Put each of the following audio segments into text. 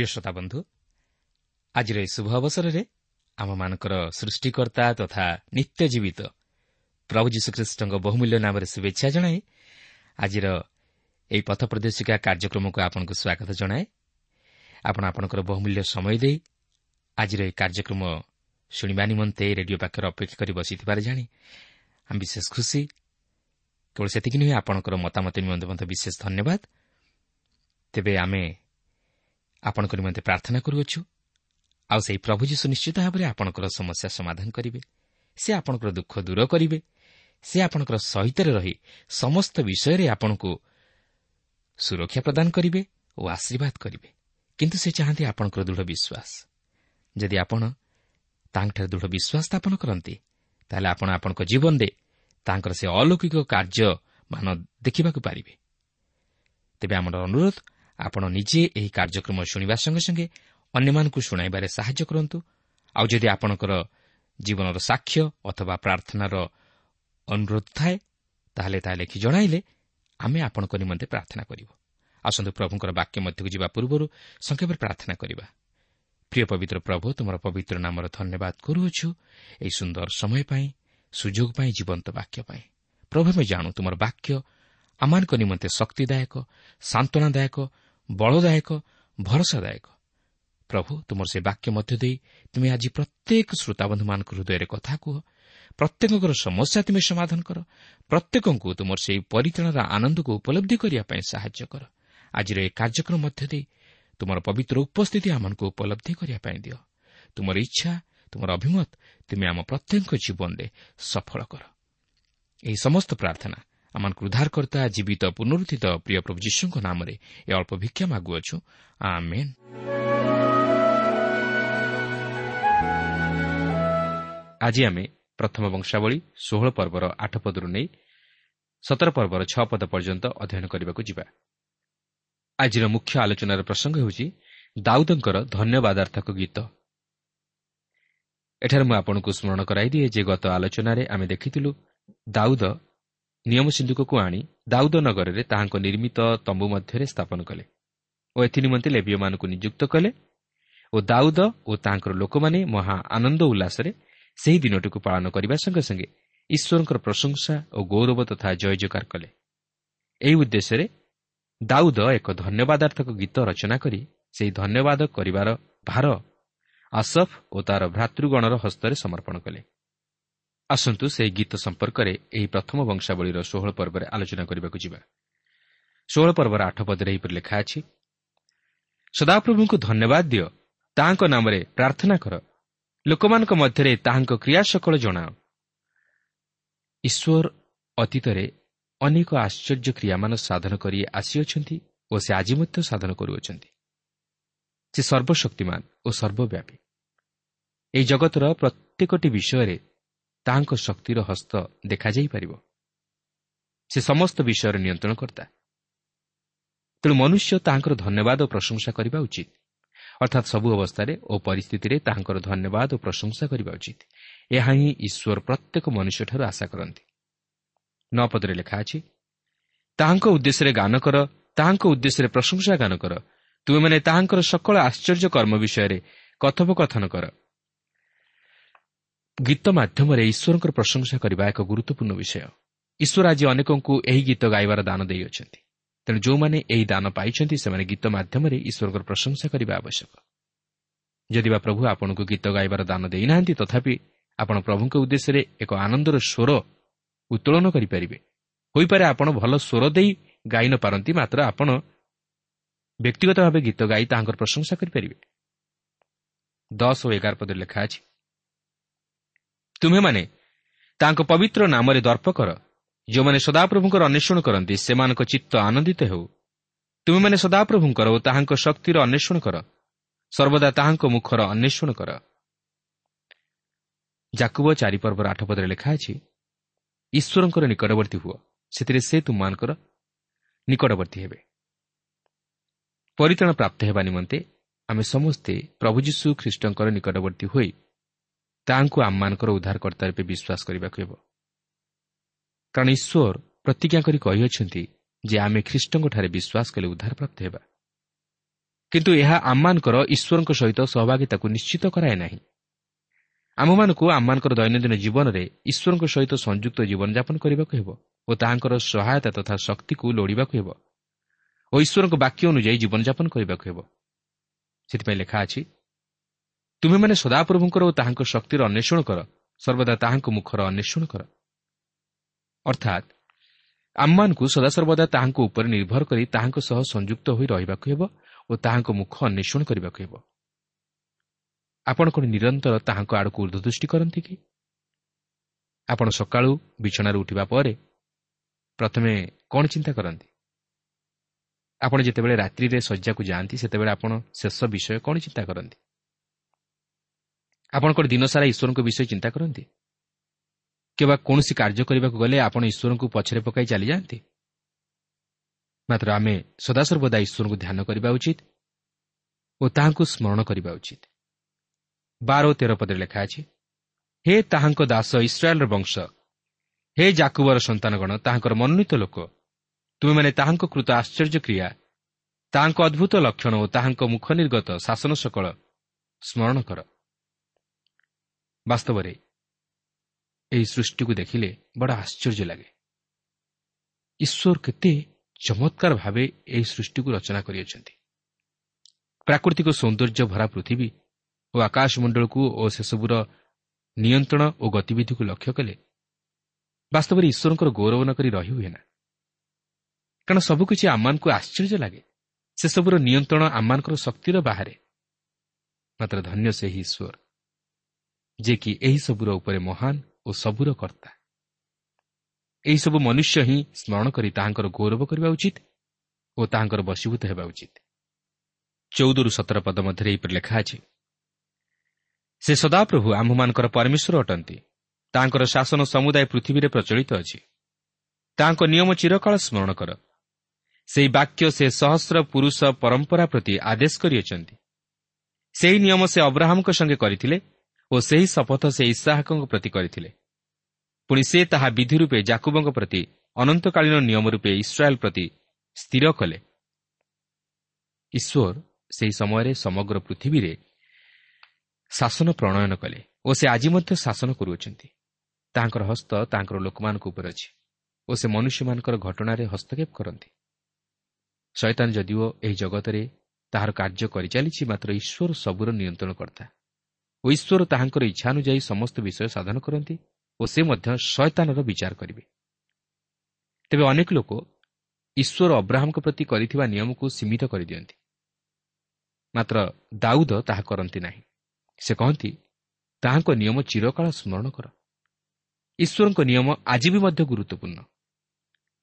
ପ୍ରିୟ ଶ୍ରୋତା ବନ୍ଧୁ ଆଜିର ଏହି ଶୁଭ ଅବସରରେ ଆମମାନଙ୍କର ସୃଷ୍ଟିକର୍ତ୍ତା ତଥା ନିତ୍ୟ ଜୀବିତ ପ୍ରଭୁ ଯୀଶୁଖ୍ରୀଷ୍ଟଙ୍କ ବହୁମୂଲ୍ୟ ନାମରେ ଶୁଭେଚ୍ଛା ଜଣାଇ ଆଜିର ଏହି ପଥ ପ୍ରଦର୍ଶିକା କାର୍ଯ୍ୟକ୍ରମକୁ ଆପଣଙ୍କୁ ସ୍ୱାଗତ ଜଣାଏ। ଆପଣ ଆପଣଙ୍କର ବହୁମୂଲ୍ୟ ସମୟ ଦେଇ ଆଜିର ଏହି କାର୍ଯ୍ୟକ୍ରମ ଶୁଣିବା ନିମନ୍ତେ ରେଡିଓ ପାଖରେ ଅପେକ୍ଷା କରି ବସିଥିବାରେ ଜାଣି ଆମେ ବିଶେଷ ଖୁସି। କେବଳ ସେତିକି ନୁହେଁ ଆପଣଙ୍କର ମତାମତ ନିମନ୍ତେ ମଧ୍ୟ ବିଶେଷ ଧନ୍ୟବାଦ। ତେବେ ଆମେ ଆପଣଙ୍କ ନିମନ୍ତେ ପ୍ରାର୍ଥନା କରୁଅଛୁ। ଆଉ ସେହି ପ୍ରଭୁ ଯୀଶୁ ନିଶ୍ଚିତ ଭାବରେ ଆପଣଙ୍କର ସମସ୍ୟା ସମାଧାନ କରିବେ। ସେ ଆପଣଙ୍କର ଦୁଃଖ ଦୂର କରିବେ। ସେ ଆପଣଙ୍କର ସହିତରେ ରହି ସମସ୍ତ ବିଷୟରେ ଆପଣଙ୍କୁ ସୁରକ୍ଷା ପ୍ରଦାନ କରିବେ ଓ ଆଶୀର୍ବାଦ କରିବେ। କିନ୍ତୁ ସେ ଚାହାନ୍ତି ଆପଣଙ୍କର ଦୃଢ଼ ବିଶ୍ୱାସ। ଯଦି ଆପଣ ତାଙ୍କଠାରେ ଦୃଢ଼ ବିଶ୍ୱାସ ସ୍ଥାପନ କରନ୍ତି ତାହେଲେ ଆପଣ ଆପଣଙ୍କ ଜୀବନରେ ତାଙ୍କର ସେ ଅଲୌକିକ କାର୍ଯ୍ୟମାନ ଦେଖିବାକୁ ପାରିବେ। ତେବେ ଆମର ଅନୁରୋଧ ଆପଣ ନିଜେ ଏହି କାର୍ଯ୍ୟକ୍ରମ ଶୁଣିବା ସଙ୍ଗେ ସଙ୍ଗେ ଅନ୍ୟମାନଙ୍କୁ ଶୁଣାଇବାରେ ସାହାଯ୍ୟ କରନ୍ତୁ ଆଉ ଯଦି ଆପଣଙ୍କର ଜୀବନର ସାକ୍ଷ୍ୟ ଅଥବା ପ୍ରାର୍ଥନାର ଅନୁରୋଧ ଥାଏ ତାହେଲେ ତାହା ଲେଖି ଜଣାଇଲେ ଆମେ ଆପଣଙ୍କ ନିମନ୍ତେ ପ୍ରାର୍ଥନା କରିବୁ ଆସନ୍ତୁ ପ୍ରଭୁଙ୍କର ବାକ୍ୟ ମଧ୍ୟକୁ ଯିବା ପୂର୍ବରୁ ସଂକ୍ଷେପରେ ପ୍ରାର୍ଥନା କରିବା। ପ୍ରିୟ ପବିତ୍ର ପ୍ରଭୁ ତୁମର ପବିତ୍ର ନାମର ଧନ୍ୟବାଦ କରୁଅଛୁ ଏହି ସୁନ୍ଦର ସମୟ ପାଇଁ ସୁଯୋଗ ପାଇଁ ଜୀବନ୍ତ ବାକ୍ୟ ପାଇଁ। ପ୍ରଭୁ ଆମେ ଜାଣୁ ତୁମର ବାକ୍ୟ ଆମମାନଙ୍କ ନିମନ୍ତେ ଶକ୍ତିଦାୟକ ସାନ୍ତ୍ୱନାଦାୟକ ବଳଦାୟକ ଭରସାଦାୟକ। ପ୍ରଭୁ ତୁମର ସେ ବାକ୍ୟ ମଧ୍ୟ ଦେଇ ତୁମେ ଆଜି ପ୍ରତ୍ୟେକ ଶ୍ରୋତାବନ୍ଧୁମାନଙ୍କ ହୃଦୟରେ କଥା କୁହ। ପ୍ରତ୍ୟେକଙ୍କର ସମସ୍ୟା ତୁମେ ସମାଧାନ କର। ପ୍ରତ୍ୟେକଙ୍କୁ ତୁମର ସେହି ପରିଚାଳନାର ଆନନ୍ଦକୁ ଉପଲବ୍ଧି କରିବା ପାଇଁ ସାହାଯ୍ୟ କର। ଆଜିର ଏହି କାର୍ଯ୍ୟକ୍ରମ ମଧ୍ୟ ଦେଇ ତୁମର ପବିତ୍ର ଉପସ୍ଥିତି ଆମମାନଙ୍କୁ ଉପଲବ୍ଧି କରିବା ପାଇଁ ଦିଅ। ତୁମର ଇଚ୍ଛା ତୁମର ଅଭିମତ ତୁମେ ଆମ ପ୍ରତ୍ୟେକଙ୍କ ଜୀବନରେ ସଫଳ କର। ଏହି ସମସ୍ତ ପ୍ରାର୍ଥନା ଆମମାନଙ୍କୁ ଉଦ୍ଧାରକର୍ତ୍ତା ଜୀବିତ ପୁନରୁଦ୍ଧିତ ପ୍ରିୟ ପ୍ରଭୁ ଯୀଶୁଙ୍କ ନାମରେ ଏ ଅଳ୍ପ ଭିକ୍ଷା ମାଗୁଅଛୁ। ଆମେନ୍। ଆଜି ଆମେ ପ୍ରଥମ ବଂଶାବଳୀ ଷୋହଳ ପର୍ବର ଆଠ ପଦରୁ ନେଇ ସତର ପର୍ବର ଛଅ ପଦ ପର୍ଯ୍ୟନ୍ତ ଅଧ୍ୟୟନ କରିବାକୁ ଯିବା। ଆଜିର ମୁଖ୍ୟ ଆଲୋଚନାର ପ୍ରସଙ୍ଗ ହେଉଛି ଦାଉଦଙ୍କର ଧନ୍ୟବାଦାର୍ଥକ ଗୀତ। ଏଠାରେ ମୁଁ ଆପଣଙ୍କୁ ସ୍ମରଣ କରାଇଦିଏ ଯେ ଗତ ଆଲୋଚନାରେ ଆମେ ଦେଖିଥିଲୁ ଦାଉଦ ନିୟମ ସିନ୍ଧୁକକୁ ଆଣି ଦାଉଦ ନଗରରେ ତାହାଙ୍କ ନିର୍ମିତ ତମ୍ବୁ ମଧ୍ୟରେ ସ୍ଥାପନ କଲେ ଓ ଏଥି ନିମନ୍ତେ ଲେବିୟମାନଙ୍କୁ ନିଯୁକ୍ତ କଲେ ଓ ଦାଉଦ ଓ ତାଙ୍କର ଲୋକମାନେ ମହା ଆନନ୍ଦ ଉଲ୍ଲାସରେ ସେହି ଦିନଟିକୁ ପାଳନ କରିବା ସଙ୍ଗେ ସଙ୍ଗେ ଈଶ୍ୱରଙ୍କର ପ୍ରଶଂସା ଓ ଗୌରବ ତଥା ଜୟ ଜୟକାର କଲେ। ଏହି ଉଦ୍ଦେଶ୍ୟରେ ଦାଉଦ ଏକ ଧନ୍ୟବାଦାର୍ଥକ ଗୀତ ରଚନା କରି ସେହି ଧନ୍ୟବାଦ କରିବାର ଭାର ଆସଫ ଓ ତା'ର ଭ୍ରାତୃଗଣର ହସ୍ତରେ ସମର୍ପଣ କଲେ। ଆସନ୍ତୁ ସେହି ଗୀତ ସମ୍ପର୍କରେ ଏହି ପ୍ରଥମ ବଂଶାବଳୀର ଷୋହଳ ପର୍ବରେ ଆଲୋଚନା କରିବାକୁ ଯିବା। ଷୋହଳ ପର୍ବର ଆଠ ପଦରେ ଏହିପରି ଲେଖା ଅଛି ସଦାପ୍ରଭୁଙ୍କୁ ଧନ୍ୟବାଦ ଦିଅ ତାହାଙ୍କ ନାମରେ ପ୍ରାର୍ଥନା କର ଲୋକମାନଙ୍କ ମଧ୍ୟରେ ତାହାଙ୍କ କ୍ରିୟା ସକଳ ଜଣାଅ। ଈଶ୍ୱର ଅତୀତରେ ଅନେକ ଆଶ୍ଚର୍ଯ୍ୟ କ୍ରିୟାମାନ ସାଧନ କରି ଆସିଅଛନ୍ତି ଓ ସେ ଆଜି ମଧ୍ୟ ସାଧନ କରୁଅଛନ୍ତି। ସେ ସର୍ବଶକ୍ତିମାନ ଓ ସର୍ବବ୍ୟାପୀ। ଏହି ଜଗତର ପ୍ରତ୍ୟେକଟି ବିଷୟରେ ତାହାଙ୍କ ଶକ୍ତିର ହସ୍ତ ଦେଖାଯାଇପାରିବ। ସେ ସମସ୍ତ ବିଷୟରେ ନିୟନ୍ତ୍ରଣ କର୍ତ୍ତା। ତେଣୁ ମନୁଷ୍ୟ ତାହାଙ୍କର ଧନ୍ୟବାଦ ଓ ପ୍ରଶଂସା କରିବା ଉଚିତ। ଅର୍ଥାତ୍ ସବୁ ଅବସ୍ଥାରେ ଓ ପରିସ୍ଥିତିରେ ତାହାଙ୍କର ଧନ୍ୟବାଦ ଓ ପ୍ରଶଂସା କରିବା ଉଚିତ। ଏହା ହିଁ ଈଶ୍ୱର ପ୍ରତ୍ୟେକ ମନୁଷ୍ୟଠାରୁ ଆଶା କରନ୍ତି। ନଅ ପଦରେ ଲେଖା ଅଛି ତାହାଙ୍କ ଉଦ୍ଦେଶ୍ୟରେ ଗାନ କର ତାହାଙ୍କ ଉଦ୍ଦେଶ୍ୟରେ ପ୍ରଶଂସା ଗାନ କର। ତୁମେମାନେ ତାହାଙ୍କର ସକଳ ଆଶ୍ଚର୍ଯ୍ୟ କର୍ମ ବିଷୟରେ କଥୋପକଥନ କର। ଗୀତ ମାଧ୍ୟମରେ ଈଶ୍ୱରଙ୍କର ପ୍ରଶଂସା କରିବା ଏକ ଗୁରୁତ୍ୱପୂର୍ଣ୍ଣ ବିଷୟ। ଈଶ୍ୱର ଆଜି ଅନେକଙ୍କୁ ଏହି ଗୀତ ଗାଇବାର ଦାନ ଦେଇଅଛନ୍ତି। ତେଣୁ ଯେଉଁମାନେ ଏହି ଦାନ ପାଇଛନ୍ତି ସେମାନେ ଗୀତ ମାଧ୍ୟମରେ ଈଶ୍ୱରଙ୍କର ପ୍ରଶଂସା କରିବା ଆବଶ୍ୟକ। ଯଦିବା ପ୍ରଭୁ ଆପଣଙ୍କୁ ଗୀତ ଗାଇବାର ଦାନ ଦେଇନାହାନ୍ତି ତଥାପି ଆପଣ ପ୍ରଭୁଙ୍କ ଉଦ୍ଦେଶ୍ୟରେ ଏକ ଆନନ୍ଦର ସ୍ୱର ଉତ୍ତୋଳନ କରିପାରିବେ। ହୋଇପାରେ ଆପଣ ଭଲ ସ୍ୱର ଦେଇ ଗାଇ ନ ପାରନ୍ତି ମାତ୍ର ଆପଣ ବ୍ୟକ୍ତିଗତ ଭାବେ ଗୀତ ଗାଇ ତାହାଙ୍କର ପ୍ରଶଂସା କରିପାରିବେ। ଦଶ ଓ ଏଗାର ପଦରେ ଲେଖା ଅଛି ତୁମେମାନେ ତାଙ୍କ ପବିତ୍ର ନାମରେ ଦର୍ପ କର। ଯେଉଁମାନେ ସଦାପ୍ରଭୁଙ୍କର ଅନ୍ୱେଷଣ କରନ୍ତି ସେମାନଙ୍କ ଚିତ୍ତ ଆନନ୍ଦିତ ହେଉ। ତୁମେମାନେ ସଦାପ୍ରଭୁଙ୍କର ଓ ତାହାଙ୍କ ଶକ୍ତିର ଅନ୍ୱେଷଣ କର। ସର୍ବଦା ତାହାଙ୍କ ମୁଖର ଅନ୍ୱେଷଣ କର। ଜାକୁବ ଚାରିପର୍ବର ଆଠ ପଦରେ ଲେଖା ଅଛି ଈଶ୍ୱରଙ୍କର ନିକଟବର୍ତ୍ତୀ ହୁଅ ସେଥିରେ ସେ ତୁମମାନଙ୍କର ନିକଟବର୍ତ୍ତୀ ହେବେ। ପରିତାଣ ପ୍ରାପ୍ତ ହେବା ନିମନ୍ତେ ଆମେ ସମସ୍ତେ ପ୍ରଭୁ ଯୀଶୁ ଖ୍ରୀଷ୍ଟଙ୍କର ନିକଟବର୍ତ୍ତୀ ହୋଇ ତାହାଙ୍କୁ ଆମମାନଙ୍କର ଉଦ୍ଧାରକର୍ତ୍ତା ରୂପେ ବିଶ୍ୱାସ କରିବାକୁ ହେବ। କାରଣ ଈଶ୍ୱର ପ୍ରତିଜ୍ଞା କରି କହିଅଛନ୍ତି ଯେ ଆମେ ଖ୍ରୀଷ୍ଟଙ୍କଠାରେ ବିଶ୍ୱାସ କଲେ ଉଦ୍ଧାରପ୍ରାପ୍ତ ହେବା। କିନ୍ତୁ ଏହା ଆମମାନଙ୍କର ଈଶ୍ୱରଙ୍କ ସହିତ ସହଭାଗିତାକୁ ନିଶ୍ଚିତ କରାଏ ନାହିଁ। ଆମ୍ଭମାନଙ୍କୁ ଆମମାନଙ୍କର ଦୈନନ୍ଦିନ ଜୀବନରେ ଈଶ୍ୱରଙ୍କ ସହିତ ସଂଯୁକ୍ତ ଜୀବନଯାପନ କରିବାକୁ ହେବ ଓ ତାହାଙ୍କର ସହାୟତା ତଥା ଶକ୍ତିକୁ ଲୋଡ଼ିବାକୁ ହେବ ଓ ଈଶ୍ୱରଙ୍କ ବାକ୍ୟ ଅନୁଯାୟୀ ଜୀବନଯାପନ କରିବାକୁ ହେବ। ସେଥିପାଇଁ ଲେଖା ଅଛି ତୁମେମାନେ ସଦାପ୍ରଭୁଙ୍କର ଓ ତାହାଙ୍କ ଶକ୍ତିର ଅନ୍ୱେଷଣ କର। ସର୍ବଦା ତାହାଙ୍କ ମୁଖର ଅନ୍ୱେଷଣ କର। ଅର୍ଥାତ୍ ଆମମାନଙ୍କୁ ସଦାସର୍ବଦା ତାହାଙ୍କ ଉପରେ ନିର୍ଭର କରି ତାହାଙ୍କ ସହ ସଂଯୁକ୍ତ ହୋଇ ରହିବାକୁ ହେବ ଓ ତାହାଙ୍କ ମୁଖ ଅନ୍ୱେଷଣ କରିବାକୁ ହେବ। ଆପଣ କ'ଣ ନିରନ୍ତର ତାହାଙ୍କ ଆଡ଼କୁ ଉର୍ଦ୍ଧ୍ୱଦୃଷ୍ଟି କରନ୍ତି କି? ଆପଣ ସକାଳୁ ବିଛଣାରୁ ଉଠିବା ପରେ ପ୍ରଥମେ କ'ଣ ଚିନ୍ତା କରନ୍ତି? ଆପଣ ଯେତେବେଳେ ରାତ୍ରିରେ ଶଯ୍ୟାକୁ ଯାଆନ୍ତି ସେତେବେଳେ ଆପଣ ଶେଷ ବିଷୟ କ'ଣ ଚିନ୍ତା କରନ୍ତି? ଆପଣ କ'ଣ ଦିନସାରା ଈଶ୍ୱରଙ୍କ ବିଷୟ ଚିନ୍ତା କରନ୍ତି? କିମ୍ବା କୌଣସି କାର୍ଯ୍ୟ କରିବାକୁ ଗଲେ ଆପଣ ଈଶ୍ୱରଙ୍କୁ ପଛରେ ପକାଇ ଚାଲିଯାଆନ୍ତି? ମାତ୍ର ଆମେ ସଦାସର୍ବଦା ଈଶ୍ୱରଙ୍କୁ ଧ୍ୟାନ କରିବା ଉଚିତ ଓ ତାହାଙ୍କୁ ସ୍ମରଣ କରିବା ଉଚିତ। ବାର ଓ ତେର ପଦରେ ଲେଖା ଅଛି ହେ ତାହାଙ୍କ ଦାସ ଇସ୍ରାଏଲ୍ର ବଂଶ ହେ ଜାକୁବର ସନ୍ତାନଗଣ ତାହାଙ୍କର ମନୋନୀତ ଲୋକ ତୁମେମାନେ ତାହାଙ୍କ କୃତ ଆଶ୍ଚର୍ଯ୍ୟ କ୍ରିୟା ତାହାଙ୍କ ଅଦ୍ଭୁତ ଲକ୍ଷଣ ଓ ତାହାଙ୍କ ମୁଖ ନିର୍ଗତ ଶାସନ ସକଳ ସ୍ମରଣ କର। ବାସ୍ତବରେ ଏହି ସୃଷ୍ଟିକୁ ଦେଖିଲେ ବଡ଼ ଆଶ୍ଚର୍ଯ୍ୟ ଲାଗେ। ଈଶ୍ୱର କେତେ ଚମତ୍କାର ଭାବେ ଏହି ସୃଷ୍ଟିକୁ ରଚନା କରିଅଛନ୍ତି। ପ୍ରାକୃତିକ ସୌନ୍ଦର୍ଯ୍ୟ ଭରା ପୃଥିବୀ ଓ ଆକାଶମଣ୍ଡଳକୁ ଓ ସେସବୁର ନିୟନ୍ତ୍ରଣ ଓ ଗତିବିଧିକୁ ଲକ୍ଷ୍ୟ କଲେ ବାସ୍ତବରେ ଈଶ୍ୱରଙ୍କର ଗୌରବ ନ କରି ରହି ହୁଏ ନା। କାରଣ ସବୁକିଛି ଆମମାନଙ୍କୁ ଆଶ୍ଚର୍ଯ୍ୟ ଲାଗେ। ସେସବୁର ନିୟନ୍ତ୍ରଣ ଆମମାନଙ୍କର ଶକ୍ତିର ବାହାରେ। ମାତ୍ର ଧନ୍ୟ ସେହି ଈଶ୍ୱର। ଯିଏକି ଏହିସବୁର ଉପରେ ମହାନ ଓ ସବୁର କର୍ତ୍ତା। ଏହିସବୁ ମନୁଷ୍ୟ ହିଁ ସ୍ମରଣ କରି ତାହାଙ୍କର ଗୌରବ କରିବା ଉଚିତ ଓ ତାହାଙ୍କର ବଶୀଭୂତ ହେବା ଉଚିତ। ଚଉଦରୁ ସତର ପଦ ମଧ୍ୟରେ ଏହିପରି ଲେଖା ଅଛି ସେ ସଦାପ୍ରଭୁ ଆମ୍ଭମାନଙ୍କର ପରମେଶ୍ୱର ଅଟନ୍ତି। ତାଙ୍କର ଶାସନ ସମୁଦାୟ ପୃଥିବୀରେ ପ୍ରଚଳିତ ଅଛି। ତାଙ୍କ ନିୟମ ଚିରକାଳ ସ୍ମରଣ କର। ସେହି ବାକ୍ୟ ସେ ସହସ୍ର ପୁରୁଷ ପରମ୍ପରା ପ୍ରତି ଆଦେଶ କରିଅଛନ୍ତି। ସେହି ନିୟମ ସେ ଅବ୍ରାହମଙ୍କ ସଙ୍ଗେ କରିଥିଲେ ଓ ସେହି ଶପଥ ସେ ଇସାହାକଙ୍କ ପ୍ରତି କରିଥିଲେ। ପୁଣି ସେ ତାହା ବିଧି ରୂପେ ଜାକୁବଙ୍କ ପ୍ରତି ଅନନ୍ତକାଳୀନ ନିୟମ ରୂପେ ଇସ୍ରାଏଲ୍ ପ୍ରତି ସ୍ଥିର କଲେ। ଈଶ୍ୱର ସେହି ସମୟରେ ସମଗ୍ର ପୃଥିବୀରେ ଶାସନ ପ୍ରଣୟନ କଲେ ଓ ସେ ଆଜି ମଧ୍ୟ ଶାସନ କରୁଅଛନ୍ତି। ତାହାଙ୍କର ହସ୍ତ ତାଙ୍କର ଲୋକମାନଙ୍କ ଉପରେ ଅଛି ଓ ସେ ମନୁଷ୍ୟମାନଙ୍କର ଘଟଣାରେ ହସ୍ତକ୍ଷେପ କରନ୍ତି। ଶୈତାନ ଯଦିଓ ଏହି ଜଗତରେ ତାହାର କାର୍ଯ୍ୟ କରିଚାଲିଛି ମାତ୍ର ଈଶ୍ୱର ସବୁର ନିୟନ୍ତ୍ରଣ କର୍ତ୍ତା। ଓ ଈଶ୍ୱର ତାହାଙ୍କର ଇଚ୍ଛା ଅନୁଯାୟୀ ସମସ୍ତ ବିଷୟ ସାଧନ କରନ୍ତି ଓ ସେ ମଧ୍ୟ ଶୟତାନର ବିଚାର କରିବେ। ତେବେ ଅନେକ ଲୋକ ଈଶ୍ୱର ଅବ୍ରାହମଙ୍କ ପ୍ରତି କରିଥିବା ନିୟମକୁ ସୀମିତ କରିଦିଅନ୍ତି। ମାତ୍ର ଦାଉଦ ତାହା କରନ୍ତି ନାହିଁ। ସେ କହନ୍ତି ତାହାଙ୍କ ନିୟମ ଚିରକାଳ ସ୍ମରଣ କର। ଈଶ୍ୱରଙ୍କ ନିୟମ ଆଜି ବି ମଧ୍ୟ ଗୁରୁତ୍ୱପୂର୍ଣ୍ଣ।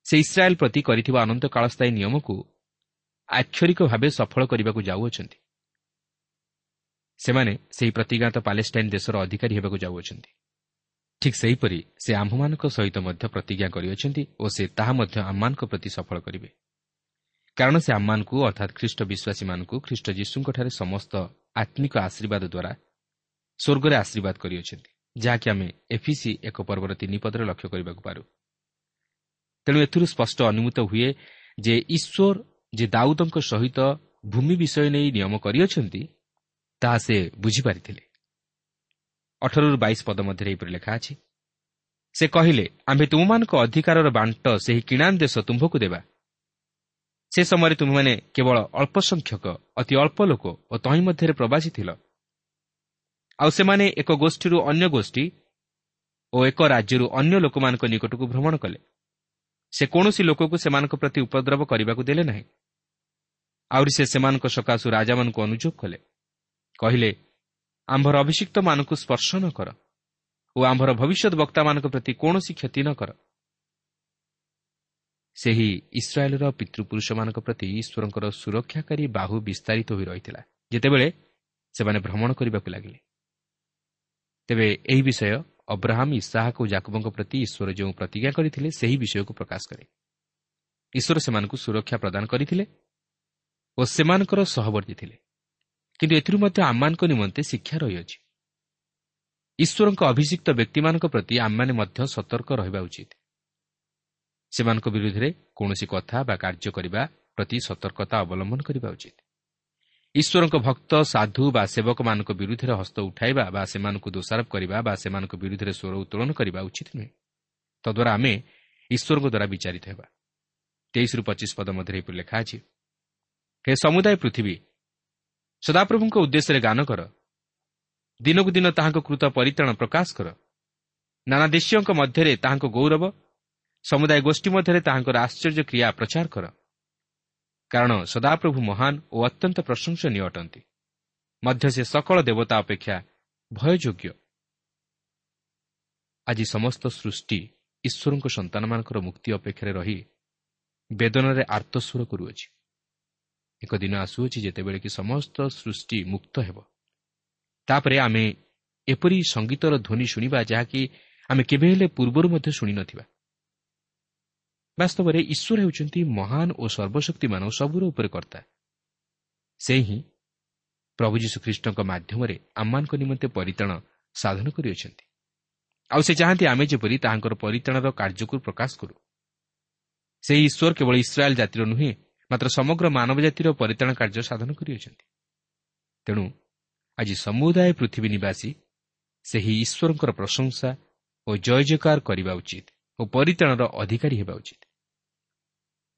ସେ ଇସ୍ରାଏଲ୍ ପ୍ରତି କରିଥିବା ଅନନ୍ତ କାଳସ୍ଥାୟୀ ନିୟମକୁ ଆକ୍ଷରିକ ଭାବେ ସଫଳ କରିବାକୁ ଯାଉଅଛନ୍ତି। ସେମାନେ ସେହି ପ୍ରତିଜ୍ଞାତ ପାଲେଷ୍ଟାଇନ୍ ଦେଶର ଅଧିକାରୀ ହେବାକୁ ଯାଉଅଛନ୍ତି। ଠିକ୍ ସେହିପରି ସେ ଆମ୍ଭମାନଙ୍କ ସହିତ ମଧ୍ୟ ପ୍ରତିଜ୍ଞା କରିଅଛନ୍ତି ଓ ସେ ତାହା ମଧ୍ୟ ଆମମାନଙ୍କ ପ୍ରତି ସଫଳ କରିବେ। କାରଣ ସେ ଆମମାନଙ୍କୁ ଅର୍ଥାତ୍ ଖ୍ରୀଷ୍ଟ ବିଶ୍ୱାସୀମାନଙ୍କୁ ଖ୍ରୀଷ୍ଟ ଯୀଶୁଙ୍କଠାରେ ସମସ୍ତ ଆତ୍ମିକ ଆଶୀର୍ବାଦ ଦ୍ୱାରା ସ୍ୱର୍ଗରେ ଆଶୀର୍ବାଦ କରିଅଛନ୍ତି ଯାହାକି ଆମେ ଏଫିସି ଏକ ପର୍ବର ତିନି ପଦରେ ଲକ୍ଷ୍ୟ କରିବାକୁ ପାରୁ। ତେଣୁ ଏଥିରୁ ସ୍ପଷ୍ଟ ଅନୁମିତ ହୁଏ ଯେ ଈଶ୍ୱର ଯେ ଦାଉଦଙ୍କ ସହିତ ଭୂମି ବିଷୟ ନେଇ ନିୟମ କରିଅଛନ୍ତି ତାହା ସେ ବୁଝିପାରିଥିଲେ। ଅଠରରୁ ବାଇଶ ପଦ ମଧ୍ୟରେ ଏହିପରି ଲେଖା ଅଛି ସେ କହିଲେ ଆମ୍ଭେ ତୁମମାନଙ୍କ ଅଧିକାରର ବାଣ୍ଟ ସେହି କିଣାନ୍ ଦେଶ ତୁମ୍ଭକୁ ଦେବା। ସେ ସମୟରେ ତୁମେମାନେ କେବଳ ଅଳ୍ପ ସଂଖ୍ୟକ ଅତି ଅଳ୍ପ ଲୋକ ଓ ତହିଁ ମଧ୍ୟରେ ପ୍ରବାସୀ ଥିଲ। ଆଉ ସେମାନେ ଏକ ଗୋଷ୍ଠୀରୁ ଅନ୍ୟ ଗୋଷ୍ଠୀ ଓ ଏକ ରାଜ୍ୟରୁ ଅନ୍ୟ ଲୋକମାନଙ୍କ ନିକଟକୁ ଭ୍ରମଣ କଲେ। ସେ କୌଣସି ଲୋକକୁ ସେମାନଙ୍କ ପ୍ରତି ଉପଦ୍ରବ କରିବାକୁ ଦେଲେ ନାହିଁ। ଆହୁରି ସେ ସେମାନଙ୍କ ସକାଶୁ ରାଜାମାନଙ୍କୁ ଅନୁଯୋଗ କଲେ। କହିଲେ ଆମ୍ଭର ଅଭିଷିକ୍ତମାନଙ୍କୁ ସ୍ପର୍ଶ ନ କର ଓ ଆମ୍ଭର ଭବିଷ୍ୟତ ବକ୍ତାମାନଙ୍କ ପ୍ରତି କୌଣସି କ୍ଷତି ନ କର। ସେହି ଇସ୍ରାଏଲ୍ର ପିତୃପୁରୁଷମାନଙ୍କ ପ୍ରତି ଈଶ୍ୱରଙ୍କର ସୁରକ୍ଷାକାରୀ ବାହୁ ବିସ୍ତାରିତ ହୋଇ ରହିଥିଲା। ଯେତେବେଳେ ସେମାନେ ଭ୍ରମଣ କରିବାକୁ ଲାଗିଲେ ତେବେ ଏହି ବିଷୟ ଅବ୍ରାହମ୍ ଇସାହାକ ଓ ଜାକୁବଙ୍କ ପ୍ରତି ଈଶ୍ୱର ଯେଉଁ ପ୍ରତିଜ୍ଞା କରିଥିଲେ ସେହି ବିଷୟକୁ ପ୍ରକାଶ କରେ। ଈଶ୍ୱର ସେମାନଙ୍କୁ ସୁରକ୍ଷା ପ୍ରଦାନ କରିଥିଲେ ଓ ସେମାନଙ୍କର ସହବର୍ତ୍ତୀ ଥିଲେ। କିନ୍ତୁ ଏଥିରୁ ମଧ୍ୟ ଆମମାନଙ୍କ ନିମନ୍ତେ ଶିକ୍ଷା ରହିଅଛି। ଈଶ୍ୱରଙ୍କ ଅଭିଷିକ୍ତ ବ୍ୟକ୍ତିମାନଙ୍କ ପ୍ରତି ଆମମାନେ ମଧ୍ୟ ସତର୍କ ରହିବା ଉଚିତ। ସେମାନଙ୍କ ବିରୁଦ୍ଧରେ କୌଣସି କଥା ବା କାର୍ଯ୍ୟ କରିବା ପ୍ରତି ସତର୍କତା ଅବଲମ୍ବନ କରିବା ଉଚିତ। ଈଶ୍ୱରଙ୍କ ଭକ୍ତ ସାଧୁ ବା ସେବକମାନଙ୍କ ବିରୁଦ୍ଧରେ ହସ୍ତ ଉଠାଇବା ବା ସେମାନଙ୍କୁ ଦୋଷାରୋପ କରିବା ବା ସେମାନଙ୍କ ବିରୁଦ୍ଧରେ ସ୍ୱର ଉତ୍ତୋଳନ କରିବା ଉଚିତ ନୁହେଁ। ତଦ୍ୱାରା ଆମେ ଈଶ୍ୱରଙ୍କ ଦ୍ୱାରା ବିଚାରିତ ହେବା। ତେଇଶରୁ ପଚିଶ ପଦ ମଧ୍ୟରେ ଏପରି ଲେଖା ଅଛି ହେ ସମୁଦାୟ ପୃଥିବୀ ସଦାପ୍ରଭୁଙ୍କ ଉଦ୍ଦେଶ୍ୟରେ ଗାନ କର। ଦିନକୁ ଦିନ ତାହାଙ୍କ କୃତ ପରିତ୍ରାଣ ପ୍ରକାଶ କର। ନାନା ଦେଶୀୟଙ୍କ ମଧ୍ୟରେ ତାହାଙ୍କ ଗୌରବ ସମୁଦାୟ ଗୋଷ୍ଠୀ ମଧ୍ୟରେ ତାହାଙ୍କର ଆଶ୍ଚର୍ଯ୍ୟ କ୍ରିୟା ପ୍ରଚାର କର। କାରଣ ସଦାପ୍ରଭୁ ମହାନ ଓ ଅତ୍ୟନ୍ତ ପ୍ରଶଂସନୀୟ ଅଟନ୍ତି। ମଧ୍ୟ ସେ ସକଳ ଦେବତା ଅପେକ୍ଷା ଭୟଯୋଗ୍ୟ। ଆଜି ସମସ୍ତ ସୃଷ୍ଟି ଈଶ୍ୱରଙ୍କ ସନ୍ତାନମାନଙ୍କର ମୁକ୍ତି ଅପେକ୍ଷାରେ ରହି ବେଦନାରେ ଆର୍ତ୍ତସ୍ୱର କରୁଅଛି। ଏକ ଦିନ ଆସୁଅଛି ଯେତେବେଳେ କି ସମସ୍ତ ସୃଷ୍ଟି ମୁକ୍ତ ହେବ। ତାପରେ ଆମେ ଏପରି ସଙ୍ଗୀତର ଧ୍ୱନି ଶୁଣିବା ଯାହାକି ଆମେ କେବେ ହେଲେ ପୂର୍ବରୁ ମଧ୍ୟ ଶୁଣିନଥିବା। ବାସ୍ତବରେ ଈଶ୍ୱର ହେଉଛନ୍ତି ମହାନ ଓ ସର୍ବଶକ୍ତିମାନ ସବୁର ଉପରେ କର୍ତ୍ତା। ସେ ହିଁ ପ୍ରଭୁ ଯୀଶୁଖ୍ରୀଷ୍ଟଙ୍କ ମାଧ୍ୟମରେ ଆମମାନଙ୍କ ନିମନ୍ତେ ପରିତାଣ ସାଧନ କରିଅଛନ୍ତି। ଆଉ ସେ ଚାହାନ୍ତି ଆମେ ଯେପରି ତାହାଙ୍କର ପରିତାଣର କାର୍ଯ୍ୟକୁ ପ୍ରକାଶ କରୁ। ସେହି ଈଶ୍ୱର କେବଳ ଇସ୍ରାଏଲ୍ ଜାତିର ନୁହେଁ ମାତ୍ର ସମଗ୍ର ମାନବ ଜାତିର ପରିତାଣ କାର୍ଯ୍ୟ ସାଧନ କରିଅଛନ୍ତି। ତେଣୁ ଆଜି ସମୁଦାୟ ପୃଥିବୀ ନିବାସୀ ସେହି ଈଶ୍ୱରଙ୍କର ପ୍ରଶଂସା ଓ ଜୟ ଜୟକାର କରିବା ଉଚିତ ଓ ପରିତାଣର ଅଧିକାରୀ ହେବା ଉଚିତ।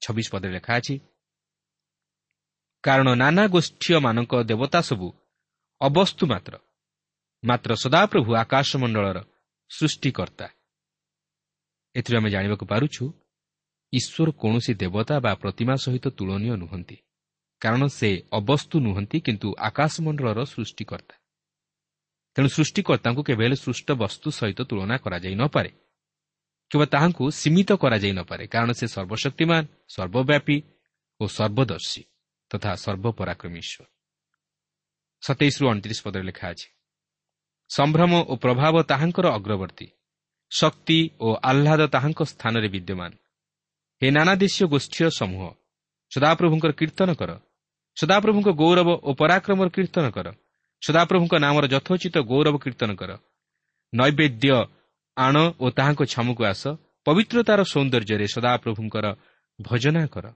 ଛବିଶ ପଦରେ ଲେଖା ଅଛି କାରଣ ନାନା ଗୋଷ୍ଠୀୟମାନଙ୍କ ଦେବତା ସବୁ ଅବସ୍ତୁ ମାତ୍ର ମାତ୍ର ସଦାପ୍ରଭୁ ଆକାଶମଣ୍ଡଳର ସୃଷ୍ଟିକର୍ତ୍ତା। ଏଥିରୁ ଆମେ ଜାଣିବାକୁ ପାରୁଛୁ ଈଶ୍ୱର କୌଣସି ଦେବତା ବା ପ୍ରତିମା ସହିତ ତୁଳନୀୟ ନୁହନ୍ତି କାରଣ ସେ ଅବସ୍ତୁ ନୁହନ୍ତି କିନ୍ତୁ ଆକାଶମଣ୍ଡଳର ସୃଷ୍ଟିକର୍ତ୍ତା ତେଣୁ ସୃଷ୍ଟିକର୍ତ୍ତାଙ୍କୁ କେବେ ହେଲେ ସୃଷ୍ଟ ବସ୍ତୁ ସହିତ ତୁଳନା କରାଯାଇ ନପାରେ କିମ୍ବା ତାହାଙ୍କୁ ସୀମିତ କରାଯାଇ ନପାରେ କାରଣ ସେ ସର୍ବଶକ୍ତିମାନ ସର୍ବବ୍ୟାପୀ ଓ ସର୍ବଦର୍ଶୀ ତଥା ସର୍ବପରାକ୍ରମୀ ଈଶ୍ୱର ସତେଇଶରୁ ଅଣତିରିଶ ପଦରେ ଲେଖା ଅଛି ସମ୍ଭ୍ରମ ଓ ପ୍ରଭାବ ତାହାଙ୍କର ଅଗ୍ରବର୍ତ୍ତୀ ଶକ୍ତି ଓ ଆହ୍ଲାଦ ତାହାଙ୍କ ସ୍ଥାନରେ ବିଦ୍ୟମାନ ହେ ନାନାଦେଶୀୟ ଗୋଷ୍ଠୀୟ ସମୂହ ସଦାପ୍ରଭୁଙ୍କର କୀର୍ତ୍ତନ କର। ସଦାପ୍ରଭୁଙ୍କ ଗୌରବ ଓ ପରାକ୍ରମର କୀର୍ତ୍ତନ କର। ସଦାପ୍ରଭୁଙ୍କ ନାମର ଯଥୋଚିତ ଗୌରବ କୀର୍ତ୍ତନ କର। ନୈବେଦ୍ୟ ଆଣ ଓ ତାହାଙ୍କ ଛାମୁକୁ ଆସ। ପବିତ୍ରତାର ସୌନ୍ଦର୍ଯ୍ୟରେ ସଦାପ୍ରଭୁଙ୍କର ଭଜନା କର।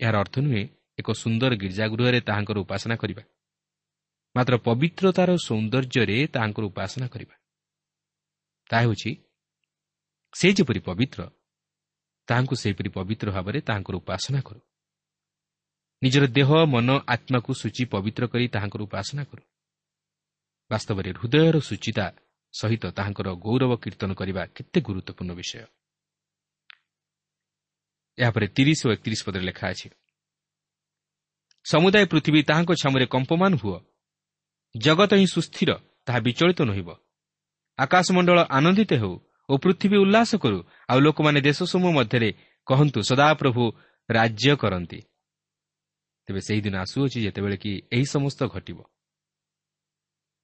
ଏହାର ଅର୍ଥ ନୁହେଁ ଏକ ସୁନ୍ଦର ଗୀର୍ଜାଗୃହରେ ତାହାଙ୍କର ଉପାସନା କରିବା। ମାତ୍ର ପବିତ୍ରତାର ସୌନ୍ଦର୍ଯ୍ୟରେ ତାହାଙ୍କର ଉପାସନା କରିବା। ତାହା ହେଉଛି ସେ ଯେପରି ପବିତ୍ର ତାହାଙ୍କୁ ସେହିପରି ପବିତ୍ର ଭାବରେ ତାହାଙ୍କର ଉପାସନା କରୁ। ନିଜର ଦେହ ମନ ଆତ୍ମାକୁ ସୂଚି ପବିତ୍ର କରି ତାହାଙ୍କର ଉପାସନା କରୁ। ବାସ୍ତବରେ ହୃଦୟର ସୂଚିତା ସହିତ ତାହାଙ୍କର ଗୌରବ କୀର୍ତ୍ତନ କରିବା କେତେ ଗୁରୁତ୍ୱପୂର୍ଣ୍ଣ ବିଷୟ। ଏହାପରେ ତିରିଶ ଓ ଏକତିରିଶ ପଦରେ ଲେଖା ଅଛି ସମୁଦାୟ ପୃଥିବୀ ତାହାଙ୍କ ଛାମୁରେ କମ୍ପମାନ ହୁଅ। ଜଗତ ହିଁ ସୁସ୍ଥିର ତାହା ବିଚଳିତ ନହିବ। ଆକାଶମଣ୍ଡଳ ଆନନ୍ଦିତ ହେଉ। ଓ ପୃଥିବୀ ଉଲ୍ଲାସ କରୁ। ଆଉ ଲୋକମାନେ ଦେଶ ସମୂହ ମଧ୍ୟରେ କହନ୍ତୁ ସଦାପ୍ରଭୁ ରାଜ୍ୟ କରନ୍ତି। ତେବେ ସେହିଦିନ ଆସୁଅଛି ଯେତେବେଳେ କି ଏହି ସମସ୍ତ ଘଟିବ।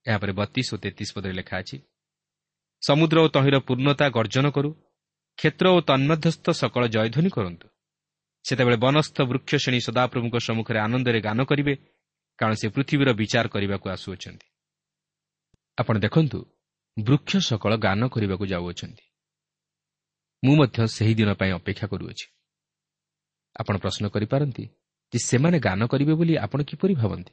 ଏହାପରେ ବତିଶ ଓ ତେତିଶ ପଦରେ ଲେଖା ଅଛି ସମୁଦ୍ର ଓ ତହିଁର ପୂର୍ଣ୍ଣତା ଗର୍ଜନ କରୁ କ୍ଷେତ୍ର ଓ ତନ୍ମଧ୍ୟସ୍ଥ ସକଳ ଜୟଧ୍ୱନି କରନ୍ତୁ। ସେତେବେଳେ ବନସ୍ଥ ବୃକ୍ଷ ଶ୍ରେଣୀ ସଦାପ୍ରଭୁଙ୍କ ସମ୍ମୁଖରେ ଆନନ୍ଦରେ ଗାନ କରିବେ କାରଣ ସେ ପୃଥିବୀର ବିଚାର କରିବାକୁ ଆସୁଅଛନ୍ତି। ଆପଣ ଦେଖନ୍ତୁ ବୃକ୍ଷ ସକଳ ଗାନ କରିବାକୁ ଯାଉଅଛନ୍ତି। ମୁଁ ମଧ୍ୟ ସେହି ଦିନ ପାଇଁ ଅପେକ୍ଷା କରୁଅଛି। ଆପଣ ପ୍ରଶ୍ନ କରିପାରନ୍ତି ଯେ ସେମାନେ ଗାନ କରିବେ ବୋଲି ଆପଣ କିପରି ଭାବନ୍ତି?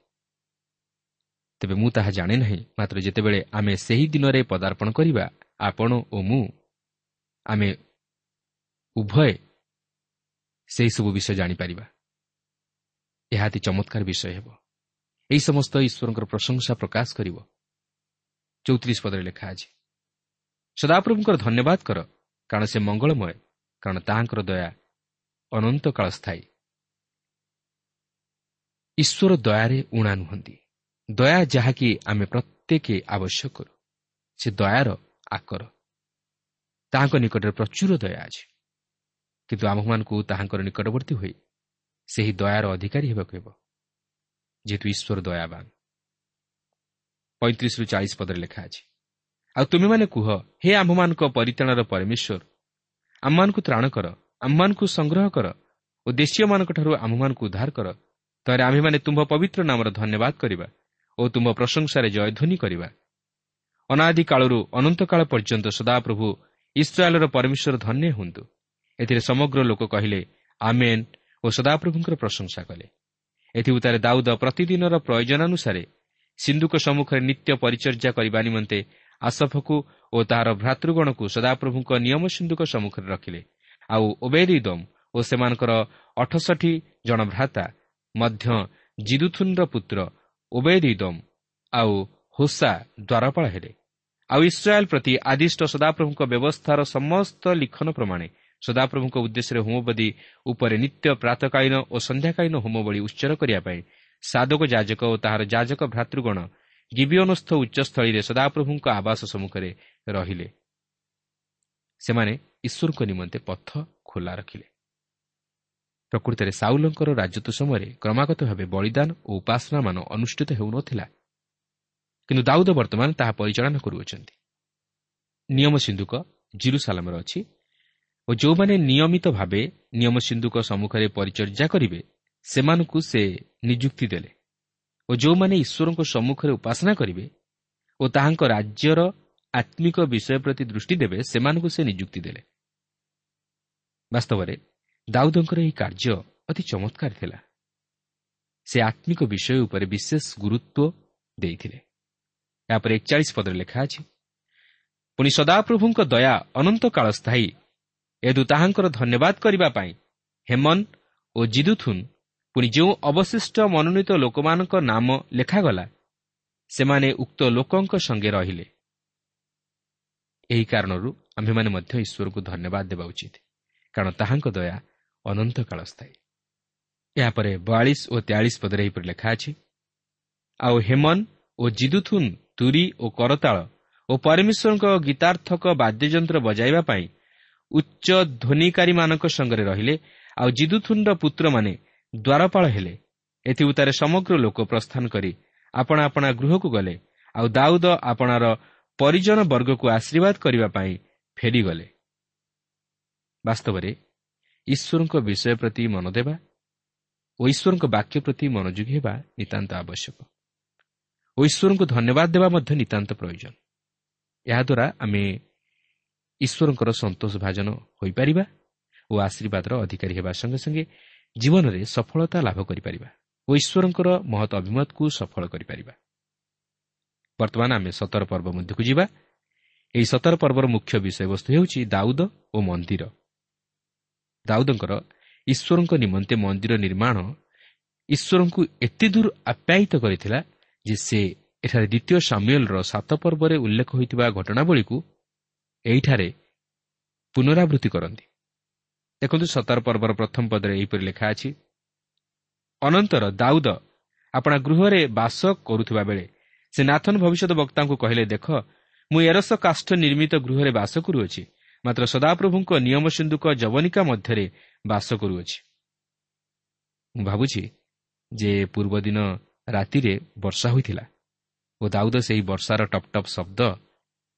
ତେବେ ମୁଁ ତାହା ଜାଣେ ନାହିଁ ମାତ୍ର ଯେତେବେଳେ ଆମେ ସେହି ଦିନରେ ପଦାର୍ପଣ କରିବା ଆପଣ ଓ ମୁଁ ଆମେ ଉଭୟ ସେହିସବୁ ବିଷୟ ଜାଣିପାରିବା। ଏହା ଅତି ଚମତ୍କାର ବିଷୟ ହେବ। ଏହି ସମସ୍ତ ଈଶ୍ୱରଙ୍କର ପ୍ରଶଂସା ପ୍ରକାଶ କରିବ। ଚଉତିରିଶ ପଦରେ ଲେଖା ଅଛି। ସଦାପ୍ରଭୁଙ୍କର ଧନ୍ୟବାଦ କର କାରଣ ସେ ମଙ୍ଗଳମୟ କାରଣ ତାହାଙ୍କର ଦୟା ଅନନ୍ତ କାଳ ସ୍ଥାୟୀ। ଈଶ୍ୱର ଦୟାରେ ଉଣା ନୁହନ୍ତି। ଦୟା ଯାହାକି ଆମେ ପ୍ରତ୍ୟେକ ଆବଶ୍ୟକ କରୁ ସେ ଦୟାର ଆକର। ତାହାଙ୍କ ନିକଟରେ ପ୍ରଚୁର ଦୟା ଅଛି। କିନ୍ତୁ ଆମ୍ଭମାନଙ୍କୁ ତାହାଙ୍କର ନିକଟବର୍ତ୍ତୀ ହୋଇ ସେହି ଦୟାର ଅଧିକାରୀ ହେବାକୁ ହେବ ଯେହେତୁ ଈଶ୍ୱର ଦୟାବାନ। ପଇଁତିରିଶରୁ ଚାଳିଶ ପଦରେ ଲେଖା ଅଛି। ଆଉ ତୁମେମାନେ କୁହ ହେ ଆମ୍ଭମାନଙ୍କ ପରିତାଣର ପରମେଶ୍ୱର ଆମମାନଙ୍କୁ ତ୍ରାଣ କର ଆମମାନଙ୍କୁ ସଂଗ୍ରହ କର ଓ ଦେଶୀୟମାନଙ୍କଠାରୁ ଆମ୍ଭମାନଙ୍କୁ ଉଦ୍ଧାର କର ତାହେଲେ ଆମ୍ଭେମାନେ ତୁମ୍ଭ ପବିତ୍ର ନାମର ଧନ୍ୟବାଦ କରିବା ଓ ତୁମ୍ଭ ପ୍ରଶଂସାରେ ଜୟଧ୍ୱନି କରିବା। ଅନାଦି କାଳରୁ ଅନନ୍ତକାଳ ପର୍ଯ୍ୟନ୍ତ ସଦାପ୍ରଭୁ ଇସ୍ରାଏଲର ପରମେଶ୍ୱର ଧନ୍ୟ ହୁଅନ୍ତୁ। ଏଥିରେ ସମଗ୍ର ଲୋକ କହିଲେ ଆମେନ୍ ଓ ସଦାପ୍ରଭୁଙ୍କର ପ୍ରଶଂସା କଲେ। ଏଥିଉତାରେ ଦାଉଦ ପ୍ରତିଦିନର ପ୍ରୟୋଜନାନୁସାରେ ସିନ୍ଧୁକ ସମ୍ମୁଖରେ ନିତ୍ୟ ପରିଚର୍ଯା କରିବା ନିମନ୍ତେ ଆସଫକୁ ଓ ତାହାର ଭ୍ରାତୃଗଣକୁ ସଦାପ୍ରଭୁଙ୍କ ନିୟମ ସିନ୍ଧୁକ ସମ୍ମୁଖରେ ରଖିଲେ ଆଉ ଓବେଦ ଇଦମ ଓ ସେମାନଙ୍କର ଅଠଷଠି ଜଣ ଭ୍ରାତା ମଧ୍ୟ ଜିଦୁଥୁନ୍ର ପୁତ୍ର ଓବେଦ ଇଦମ ଆଉ ହୋସା ଦ୍ୱାରପାଳ ହେଲେ ଆଉ ଇସ୍ରାଏଲ୍ ପ୍ରତି ଆଦିଷ୍ଟ ସଦାପ୍ରଭୁଙ୍କ ବ୍ୟବସ୍ଥାର ସମସ୍ତ ଲିଖନ ପ୍ରମାଣେ ସଦାପ୍ରଭୁଙ୍କ ଉଦ୍ଦେଶ୍ୟରେ ହୋମବଦୀ ଉପରେ ନିତ୍ୟ ପ୍ରାତକାଳୀନ ଓ ସନ୍ଧ୍ୟାକାଳୀନ ହୋମବଳି ଉଚ୍ଚର କରିବା ପାଇଁ ସାଧକ ଯାଜକ ଓ ତାହାର ଯାଜକ ଭ୍ରାତୃଗଣ ଗିବିଅନସ୍ଥ ଉଚ୍ଚସ୍ଥଳୀରେ ସଦାପ୍ରଭୁଙ୍କ ଆବାସ ସମ୍ମୁଖରେ ରହିଲେ। ସେମାନେ ଈଶ୍ୱରଙ୍କ ନିମନ୍ତେ ପଥ ଖୋଲା ରଖିଲେ। ପ୍ରକୃତରେ ସାଉଲଙ୍କର ରାଜତ୍ୱ ସମୟରେ କ୍ରମାଗତ ଭାବେ ବଳିଦାନ ଓ ଉପାସନାମାନ ଅନୁଷ୍ଠିତ ହେଉନଥିଲା। କିନ୍ତୁ ଦାଉଦ ବର୍ତ୍ତମାନ ତାହା ପରିଚାଳନା କରୁଅଛନ୍ତି। ନିୟମ ସିନ୍ଧୁକ ଜିରୁସାଲାମରେ ଅଛି ଓ ଯେଉଁମାନେ ନିୟମିତ ଭାବେ ନିୟମ ସିନ୍ଧୁକ ସମ୍ମୁଖରେ ପରିଚର୍ଯା କରିବେ ସେମାନଙ୍କୁ ସେ ନିଯୁକ୍ତି ଦେଲେ ଓ ଯେଉଁମାନେ ଈଶ୍ୱରଙ୍କ ସମ୍ମୁଖରେ ଉପାସନା କରିବେ ଓ ତାହାଙ୍କ ରାଜ୍ୟର ଆତ୍ମିକ ବିଷୟ ପ୍ରତି ଦୃଷ୍ଟି ଦେବେ ସେମାନଙ୍କୁ ସେ ନିଯୁକ୍ତି ଦେଲେ। ବାସ୍ତବରେ ଦାଉଦଙ୍କର ଏହି କାର୍ଯ୍ୟ ଅତି ଚମତ୍କାର ଥିଲା। ସେ ଆତ୍ମିକ ବିଷୟ ଉପରେ ବିଶେଷ ଗୁରୁତ୍ୱ ଦେଇଥିଲେ। ଏହାପରେ ଏକଚାଳିଶ ପଦରେ ଲେଖା ଅଛି ପୁଣି ସଦାପ୍ରଭୁଙ୍କ ଦୟା ଅନନ୍ତ କାଳ ସ୍ଥାୟୀ ଏଦୁ ତାହାଙ୍କର ଧନ୍ୟବାଦ କରିବା ପାଇଁ ହେମନ୍ ଓ ଜିଦୁଥୁନ୍ ପୁଣି ଯେଉଁ ଅବଶିଷ୍ଟ ମନୋନୀତ ଲୋକମାନଙ୍କ ନାମ ଲେଖାଗଲା ସେମାନେ ଉକ୍ତ ଲୋକଙ୍କ ସଙ୍ଗେ ରହିଲେ। ଏହି କାରଣରୁ ଆମ୍ଭେମାନେ ମଧ୍ୟ ଈଶ୍ୱରଙ୍କୁ ଧନ୍ୟବାଦ ଦେବା ଉଚିତ କାରଣ ତାହାଙ୍କ ଦୟା ଅନନ୍ତ କାଳ ସ୍ଥାୟୀ। ଏହାପରେ ବୟାଳିଶ ଓ ତେୟାଳିଶ ପଦରେ ଏହିପରି ଲେଖା ଅଛି ଆଉ ହେମନ୍ ଓ ଜିଦୁଥୁନ୍ ତୁରି ଓ କରତାଳ ଓ ପରମେଶ୍ୱରଙ୍କ ଗୀତାର୍ଥକ ବାଦ୍ୟଯନ୍ତ୍ର ବଜାଇବା ପାଇଁ ଉଚ୍ଚ ଧ୍ୱନିକାରୀମାନଙ୍କ ସଙ୍ଗରେ ରହିଲେ ଆଉ ଜିଦୁଥୁନ୍ର ପୁତ୍ରମାନେ ଦ୍ୱାରପାଳ ହେଲେ। ଏଥି ଉତ୍ତାରେ ସମଗ୍ର ଲୋକ ପ୍ରସ୍ଥାନ କରି ଆପଣା ଆପଣା ଗୃହକୁ ଗଲେ ଆଉ ଦାଉଦ ଆପଣାର ପରିଜନ ବର୍ଗକୁ ଆଶୀର୍ବାଦ କରିବା ପାଇଁ ଫେରିଗଲେ। ବାସ୍ତବରେ ଈଶ୍ୱରଙ୍କ ବିଷୟ ପ୍ରତି ମନ ଦେବା ଓ ଈଶ୍ୱରଙ୍କ ବାକ୍ୟ ପ୍ରତି ମନୋଯୋଗୀ ହେବା ନିତାନ୍ତ ଆବଶ୍ୟକ। ଓ ଈଶ୍ୱରଙ୍କୁ ଧନ୍ୟବାଦ ଦେବା ମଧ୍ୟ ନିତାନ୍ତ ପ୍ରୟୋଜନ। ଏହାଦ୍ୱାରା ଆମେ ଈଶ୍ୱରଙ୍କର ସନ୍ତୋଷ ଭାଜନ ହୋଇପାରିବା ଓ ଆଶୀର୍ବାଦର ଅଧିକାରୀ ହେବା ସଙ୍ଗେ ସଙ୍ଗେ ଜୀବନରେ ସଫଳତା ଲାଭ କରିପାରିବା ଓ ଈଶ୍ୱରଙ୍କର ମହତ ଅଭିମତକୁ ସଫଳ କରିପାରିବା। ବର୍ତ୍ତମାନ ଆମେ ସତର ପର୍ବ ମଧ୍ୟକୁ ଯିବା। ଏହି ସତର ପର୍ବର ମୁଖ୍ୟ ବିଷୟବସ୍ତୁ ହେଉଛି ଦାଉଦ ଓ ମନ୍ଦିର। ଦାଉଦଙ୍କର ଈଶ୍ୱରଙ୍କ ନିମନ୍ତେ ମନ୍ଦିର ନିର୍ମାଣ ଈଶ୍ୱରଙ୍କୁ ଏତେ ଦୂର ଆପ୍ୟାୟିତ କରିଥିଲା ଯେ ସେ ଏଠାରେ ଦ୍ୱିତୀୟ ସାମ୍ୟୁଏଲ୍ର ସାତ ପର୍ବରେ ଉଲ୍ଲେଖ ହୋଇଥିବା ଘଟଣାବଳୀକୁ ଏହିଠାରେ ପୁନରାବୃତ୍ତି କରନ୍ତି। ଦେଖନ୍ତୁ ସତର ପର୍ବର ପ୍ରଥମ ପଦରେ ଏହିପରି ଲେଖା ଅଛି ଅନନ୍ତର ଦାଉଦ ଆପଣା ଗୃହରେ ବାସ କରୁଥିବା ବେଳେ ସେ ନାଥନ ଭବିଷ୍ୟତ ବକ୍ତାଙ୍କୁ କହିଲେ ଦେଖ ମୁଁ ଏରସ କାଷ୍ଠ ନିର୍ମିତ ଗୃହରେ ବାସ କରୁଅଛି ମାତ୍ର ସଦାପ୍ରଭୁଙ୍କ ନିୟମ ସିନ୍ଧୁକ ଯବନିକା ମଧ୍ୟରେ ବାସ କରୁଅଛି। ମୁଁ ଭାବୁଛି ଯେ ପୂର୍ବଦିନ ରାତିରେ ବର୍ଷା ହୋଇଥିଲା ଓ ଦାଉଦ ସେହି ବର୍ଷାର ଟପ୍ ଟପ୍ ଶବ୍ଦ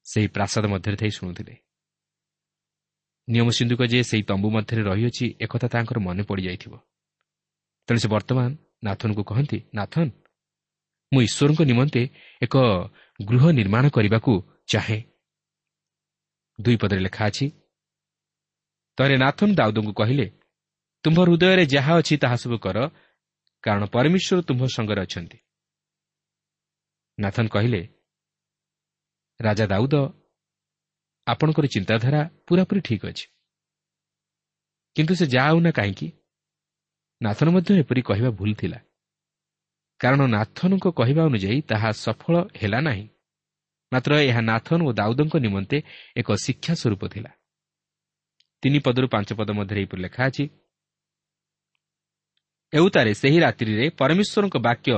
ସେହି ପ୍ରାସାଦ ମଧ୍ୟରେ ଥାଇ ଶୁଣୁଥିଲେ। ନିୟମ ସିନ୍ଧୁକ ଯେ ସେହି ତମ୍ବୁ ମଧ୍ୟରେ ରହିଅଛି ଏକଥା ତାଙ୍କର ମନେ ପଡ଼ିଯାଇଥିବ। ତେଣୁ ସେ ବର୍ତ୍ତମାନ ନାଥନକୁ କହନ୍ତି ନାଥନ ମୁଁ ଈଶ୍ୱରଙ୍କ ନିମନ୍ତେ ଏକ ଗୃହ ନିର୍ମାଣ କରିବାକୁ ଚାହେଁ। ଦୁଇ ପଦରେ ଲେଖା ଅଛି ତରେ ନାଥନ ଦାଉଦଙ୍କୁ କହିଲେ ତୁମ୍ଭ ହୃଦୟରେ ଯାହା ଅଛି ତାହା ସବୁ କର କାରଣ ପରମେଶ୍ୱର ତୁମ୍ଭ ସଙ୍ଗରେ ଅଛନ୍ତି। ନାଥନ କହିଲେ ରାଜା ଦାଉଦ ଆପଣଙ୍କର ଚିନ୍ତାଧାରା ପୁରାପୁରି ଠିକ୍ ଅଛି। କିନ୍ତୁ ସେ ଯାହା ନା କାହିଁକି? ନାଥନ ମଧ୍ୟ ଏପରି କହିବା ଭୁଲ ଥିଲା। କାରଣ ନାଥନଙ୍କ କହିବା ଅନୁଯାୟୀ ତାହା ସଫଳ ହେଲା ନାହିଁ। ମାତ୍ର ଏହା ନାଥନ ଓ ଦାଉଦଙ୍କ ନିମନ୍ତେ ଏକ ଶିକ୍ଷା ସ୍ୱରୂପ ଥିଲା। ତିନି ପଦରୁ ପାଞ୍ଚ ପଦ ମଧ୍ୟରେ ଏହିପରି ଲେଖା ଅଛି ଏଉତାରେ ସେହି ରାତ୍ରିରେ ପରମେଶ୍ୱରଙ୍କ ବାକ୍ୟ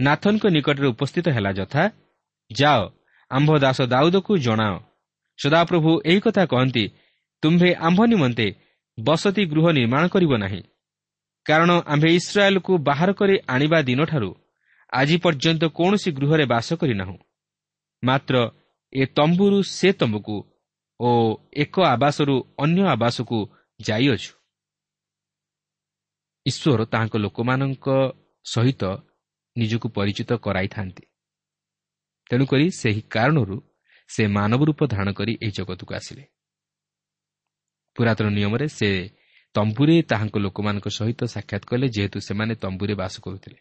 ନାଥନଙ୍କ ନିକଟରେ ଉପସ୍ଥିତ ହେଲା ଯଥା ଯାଅ ଆମ୍ଭ ଦାସ ଦାଉଦକୁ ଜଣାଅ ସଦାପ୍ରଭୁ ଏହି କଥା କହନ୍ତି ତୁମ୍ଭେ ଆମ୍ଭ ନିମନ୍ତେ ବସତି ଗୃହ ନିର୍ମାଣ କରିବ ନାହିଁ। କାରଣ ଆମ୍ଭେ ଇସ୍ରାଏଲ୍କୁ ବାହାର କରି ଆଣିବା ଦିନଠାରୁ ଆଜି ପର୍ଯ୍ୟନ୍ତ କୌଣସି ଗୃହରେ ବାସ କରିନାହୁଁ। ମାତ୍ର ଏ ତମ୍ବୁରୁ ସେ ତମ୍ବୁକୁ ଓ ଏକ ଆବାସରୁ ଅନ୍ୟ ଆବାସକୁ ଯାଇଅଛୁ। ଈଶ୍ୱର ତାହାଙ୍କ ଲୋକମାନଙ୍କ ସହିତ ନିଜକୁ ପରିଚିତ କରାଇଥାନ୍ତି। ତେଣୁକରି ସେହି କାରଣରୁ ସେ ମାନବ ରୂପ ଧାରଣ କରି ଏହି ଜଗତକୁ ଆସିଲେ। ପୁରାତନ ନିୟମରେ ସେ ତମ୍ବୁରେ ତାହାଙ୍କ ଲୋକମାନଙ୍କ ସହିତ ସାକ୍ଷାତ କଲେ ଯେହେତୁ ସେମାନେ ତମ୍ବୁରେ ବାସ କରୁଥିଲେ।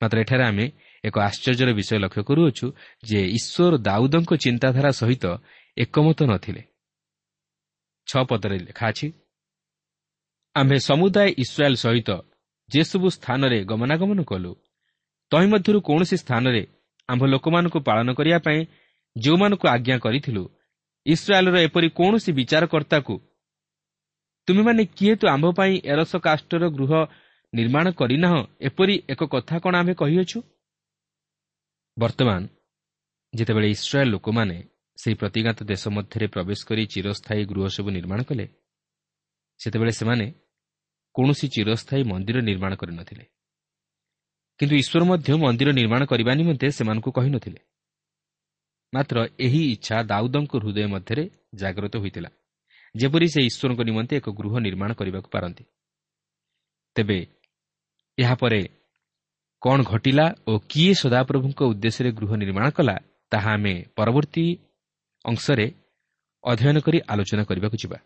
ମାତ୍ର ଏଠାରେ ଆମେ ଏକ ଆଶ୍ଚର୍ଯ୍ୟର ବିଷୟ ଲକ୍ଷ୍ୟ କରୁଅଛୁ ଯେ ଈଶ୍ୱର ଦାଉଦଙ୍କ ଚିନ୍ତାଧାରା ସହିତ ଏକମତ ନଥିଲେ। ଛଅ ପଦରେ ଲେଖା ଅଛି ଆମ୍ଭେ ସମୁଦାୟ ଇସ୍ରାଏଲ୍ ସହିତ ଯେସବୁ ସ୍ଥାନରେ ଗମନାଗମନ କଲୁ ତହିଁ ମଧ୍ୟରୁ କୌଣସି ସ୍ଥାନରେ ଆମ୍ଭ ଲୋକମାନଙ୍କୁ ପାଳନ କରିବା ପାଇଁ ଯେଉଁମାନଙ୍କୁ ଆଜ୍ଞା କରିଥିଲୁ ଇସ୍ରାଏଲ୍ର ଏପରି କୌଣସି ବିଚାରକର୍ତ୍ତାକୁ ତୁମେମାନେ କିଏ ତୁ ଆମ୍ଭ ପାଇଁ ଏରସ କାଷ୍ଟର ଗୃହ ନିର୍ମାଣ କରିନାହଁ? ଏପରି ଏକ କଥା କ'ଣ ଆମ୍ଭେ କହିଅଛୁ? ବର୍ତ୍ତମାନ ଯେତେବେଳେ ଇସ୍ରାଏଲ୍ ଲୋକମାନେ ସେହି ପ୍ରତିଜ୍ଞାତ ଦେଶ ମଧ୍ୟରେ ପ୍ରବେଶ କରି ଚିରସ୍ଥାୟୀ ଗୃହ ସବୁ ନିର୍ମାଣ କଲେ ସେତେବେଳେ ସେମାନେ କୌଣସି ଚିରସ୍ଥାୟୀ ମନ୍ଦିର ନିର୍ମାଣ କରିନଥିଲେ। କିନ୍ତୁ ଈଶ୍ୱର ମଧ୍ୟ ମନ୍ଦିର ନିର୍ମାଣ କରିବା ନିମନ୍ତେ ସେମାନଙ୍କୁ କହିନଥିଲେ। ମାତ୍ର ଏହି ଇଚ୍ଛା ଦାଉଦଙ୍କ ହୃଦୟ ମଧ୍ୟରେ ଜାଗ୍ରତ ହୋଇଥିଲା ଯେପରି ସେ ଈଶ୍ୱରଙ୍କ ନିମନ୍ତେ ଏକ ଗୃହ ନିର୍ମାଣ କରିବାକୁ ପାରନ୍ତି। ତେବେ ଏହାପରେ କ'ଣ ଘଟିଲା ଓ କିଏ ସଦାପ୍ରଭୁଙ୍କ ଉଦ୍ଦେଶ୍ୟରେ ଗୃହ ନିର୍ମାଣ କଲା ତାହା ଆମେ ପରବର୍ତ୍ତୀ ଅଂଶରେ ଅଧ୍ୟୟନ କରି ଆଲୋଚନା କରିବାକୁ ଯିବା।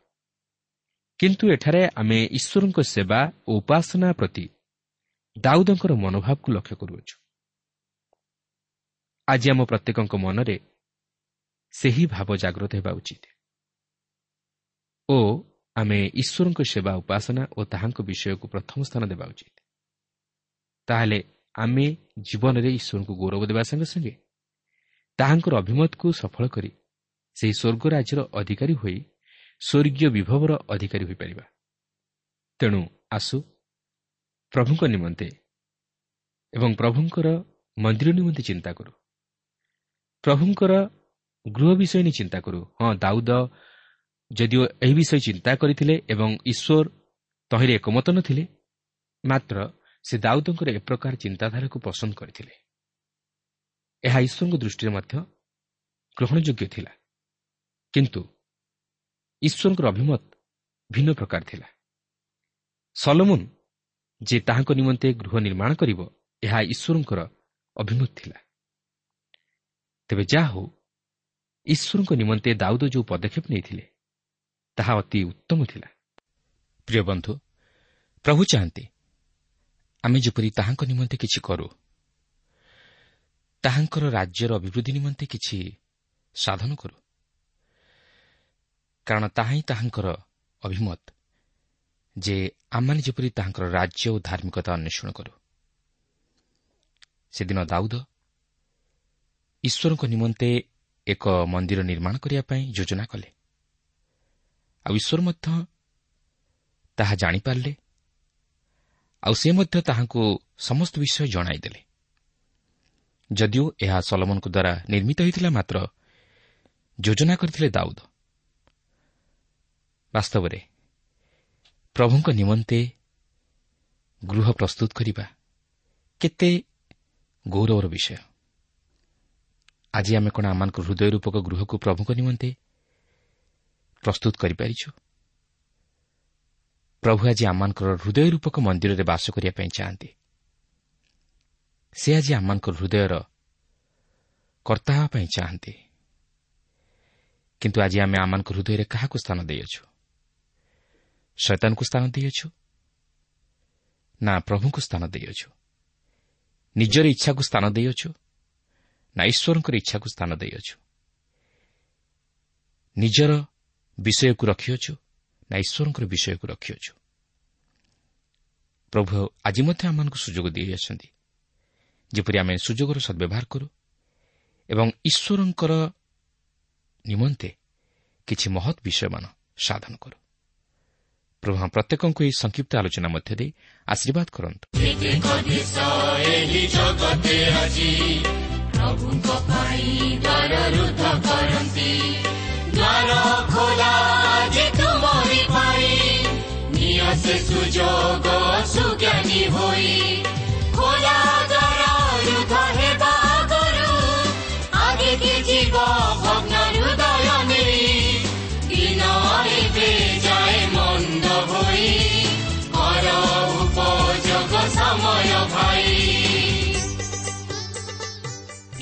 କିନ୍ତୁ ଏଠାରେ ଆମେ ଈଶ୍ୱରଙ୍କ ସେବା ଓ ଉପାସନା ପ୍ରତି ଦାଉଦଙ୍କର ମନୋଭାବକୁ ଲକ୍ଷ୍ୟ କରୁଅଛୁ। ଆଜି ଆମ ପ୍ରତ୍ୟେକଙ୍କ ମନରେ ସେହି ଭାବ ଜାଗ୍ରତ ହେବା ଉଚିତ। ଓ ଆମେ ଈଶ୍ୱରଙ୍କ ସେବା ଉପାସନା ଓ ତାହାଙ୍କ ବିଷୟକୁ ପ୍ରଥମ ସ୍ଥାନ ଦେବା ଉଚିତ। ତାହେଲେ ଆମେ ଜୀବନରେ ଈଶ୍ୱରଙ୍କୁ ଗୌରବ ଦେବା ସଙ୍ଗେ ସଙ୍ଗେ ତାହାଙ୍କର ଅଭିମତକୁ ସଫଳ କରି ସେହି ସ୍ୱର୍ଗ ରାଜ୍ୟର ଅଧିକାରୀ ହୋଇ ସ୍ୱର୍ଗୀୟ ବିଭବର ଅଧିକାରୀ ହୋଇପାରିବା। ତେଣୁ ଆସୁ ପ୍ରଭୁଙ୍କ ନିମନ୍ତେ ଏବଂ ପ୍ରଭୁଙ୍କର ମନ୍ଦିର ନିମନ୍ତେ ଚିନ୍ତା କରୁ। ପ୍ରଭୁଙ୍କର ଗୃହ ବିଷୟ ନେଇ ଚିନ୍ତା କରୁ। ହଁ ଦାଉଦ ଯଦିଓ ଏହି ବିଷୟ ଚିନ୍ତା କରିଥିଲେ ଏବଂ ଈଶ୍ୱର ତହିଁରେ ଏକମତ ନଥିଲେ ମାତ୍ର ସେ ଦାଉଦଙ୍କର ଏ ପ୍ରକାର ଚିନ୍ତାଧାରାକୁ ପସନ୍ଦ କରିଥିଲେ। ଏହା ଈଶ୍ୱରଙ୍କ ଦୃଷ୍ଟିରେ ମଧ୍ୟ ଗ୍ରହଣଯୋଗ୍ୟ ଥିଲା। କିନ୍ତୁ ଈଶ୍ୱରଙ୍କର ଅଭିମତ ଭିନ୍ନ ପ୍ରକାର ଥିଲା। ସଲମୁନ୍ ଯେ ତାହାଙ୍କ ନିମନ୍ତେ ଗୃହ ନିର୍ମାଣ କରିବ ଏହା ଈଶ୍ୱରଙ୍କର ଅଭିମତ ଥିଲା। ତେବେ ଯାହା ହେଉ ଈଶ୍ୱରଙ୍କ ନିମନ୍ତେ ଦାଉଦ ଯେଉଁ ପଦକ୍ଷେପ ନେଇଥିଲେ ତାହା ଅତି ଉତ୍ତମ ଥିଲା। ପ୍ରିୟ ବନ୍ଧୁ ପ୍ରଭୁ ଚାହାନ୍ତି ଆମେ ଯେପରି ତାହାଙ୍କ ନିମନ୍ତେ କିଛି କରୁ ତାହାଙ୍କର ରାଜ୍ୟର ଅଭିବୃଦ୍ଧି ନିମନ୍ତେ କିଛି ସାଧନ କରୁ କାରଣ ତାହା ହିଁ ତାହାଙ୍କର ଅଭିମତ ଯେ ଆମମାନେ ଯେପରି ତାହାଙ୍କର ରାଜ୍ୟ ଓ ଧାର୍ମିକତା ଅନ୍ୱେଷଣ କରୁ। ସେଦିନ ଦାଉଦ ଈଶ୍ୱରଙ୍କ ନିମନ୍ତେ ଏକ ମନ୍ଦିର ନିର୍ମାଣ କରିବା ପାଇଁ ଯୋଜନା କଲେ। ଆଉ ଈଶ୍ୱର ମଧ୍ୟ ତାହା ଜାଣିପାରିଲେ। ଆଉ ସେ ମଧ୍ୟ ତାହାଙ୍କୁ ସମସ୍ତ ବିଷୟ ଜଣାଇଦେଲେ। ଯଦିଓ ଏହା ସଲମନଙ୍କ ଦ୍ୱାରା ନିର୍ମିତ ହୋଇଥିଲା ମାତ୍ର ଯୋଜନା କରିଥିଲେ ଦାଉଦ। ବାସ୍ତବରେ ପ୍ରଭୁଙ୍କ ନିମନ୍ତେ ଗୃହ ପ୍ରସ୍ତୁତ କରିବା କେତେ ଗୌରବର ବିଷୟ। ଆଜି ଆମେ କ'ଣ ଆମମାନଙ୍କ ହୃଦୟ ରୂପକ ଗୃହକୁ ପ୍ରଭୁଙ୍କ ନିମନ୍ତେ ପ୍ରସ୍ତୁତ କରିପାରିଛୁ? ପ୍ରଭୁ ଆଜି ଆମମାନଙ୍କର ହୃଦୟ ରୂପକ ମନ୍ଦିରରେ ବାସ କରିବା ପାଇଁ ଚାହାନ୍ତି। ସେ ଆଜି ଆମମାନଙ୍କର ହୃଦୟର କର୍ତ୍ତା ହେବା ପାଇଁ ଚାହାନ୍ତି। କିନ୍ତୁ ଆଜି ଆମେ ଆମମାନଙ୍କ ହୃଦୟରେ କାହାକୁ ସ୍ଥାନ ଦେଇଅଛୁ? ଶୈତାନକୁ ସ୍ଥାନ ଦେଇଅଛୁ? ନା ପ୍ରଭୁଙ୍କୁ ସ୍ଥାନ ଦେଇଅଛୁ? ନିଜର ଇଚ୍ଛାକୁ ସ୍ଥାନ ଦେଇଅଛୁ? ନା ଈଶ୍ୱରଙ୍କର ଇଚ୍ଛାକୁ ସ୍ଥାନ ଦେଇଅଛୁ। ନିଜର ବିଷୟକୁ ରଖିଅଛୁ ନା ଈଶ୍ୱରଙ୍କର ବିଷୟକୁ ରଖିଅଛୁ। ପ୍ରଭୁ ଆଜି ମଧ୍ୟ ଆମମାନଙ୍କୁ ସୁଯୋଗ ଦେଇଅଛନ୍ତି ଯେପରି ଆମେ ସୁଯୋଗର ସଦ୍ବ୍ୟବହାର କରୁ ଏବଂ ଈଶ୍ୱରଙ୍କର ନିମନ୍ତେ କିଛି ମହତ୍ ବିଷୟମାନ ସାଧନ କରୁ। ପ୍ରଭୁ ପ୍ରତ୍ୟେକଙ୍କୁ ଏହି ସଂକ୍ଷିପ୍ତ ଆଲୋଚନା ମଧ୍ୟ ଦେଇ ଆଶୀର୍ବାଦ କରନ୍ତୁ। ପ୍ରଭୁଙ୍କ ପାଇଁ ଦ୍ୱାର କରନ୍ତି ଦ୍ୱାର ଖୋଲା ନିଅ ସେ ସୁଯୋଗ ସୁଜ୍ଞାନୀ ହୋଇ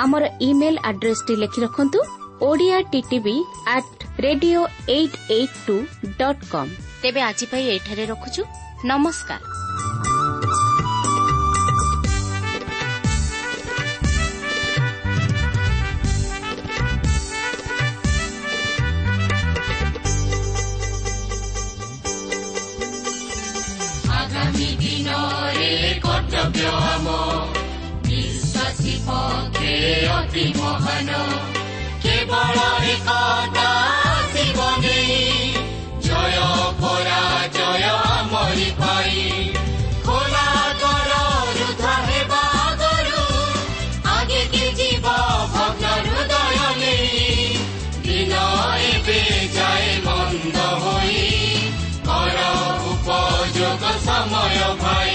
ଆମର ଇମେଲ୍ ଆଡ୍ରେସ୍ଟି ଲେଖି ରଖନ୍ତୁ Odia TTV at radio eight eight two dot com ତେବେ ଆଜି ପାଇଁ ଏଠାରେ ରଖୁଛୁ। ନମସ୍କାର। ଆଗାମୀ ଦିନରେ କର୍ତ୍ତବ୍ୟ ଆମ। ବିଶ୍ୱାସୀ ପକ୍ଷେ বিমোহন কেৱল এক দাসিবনী জয় পৰা জয় মৰি পাই সময় ভাই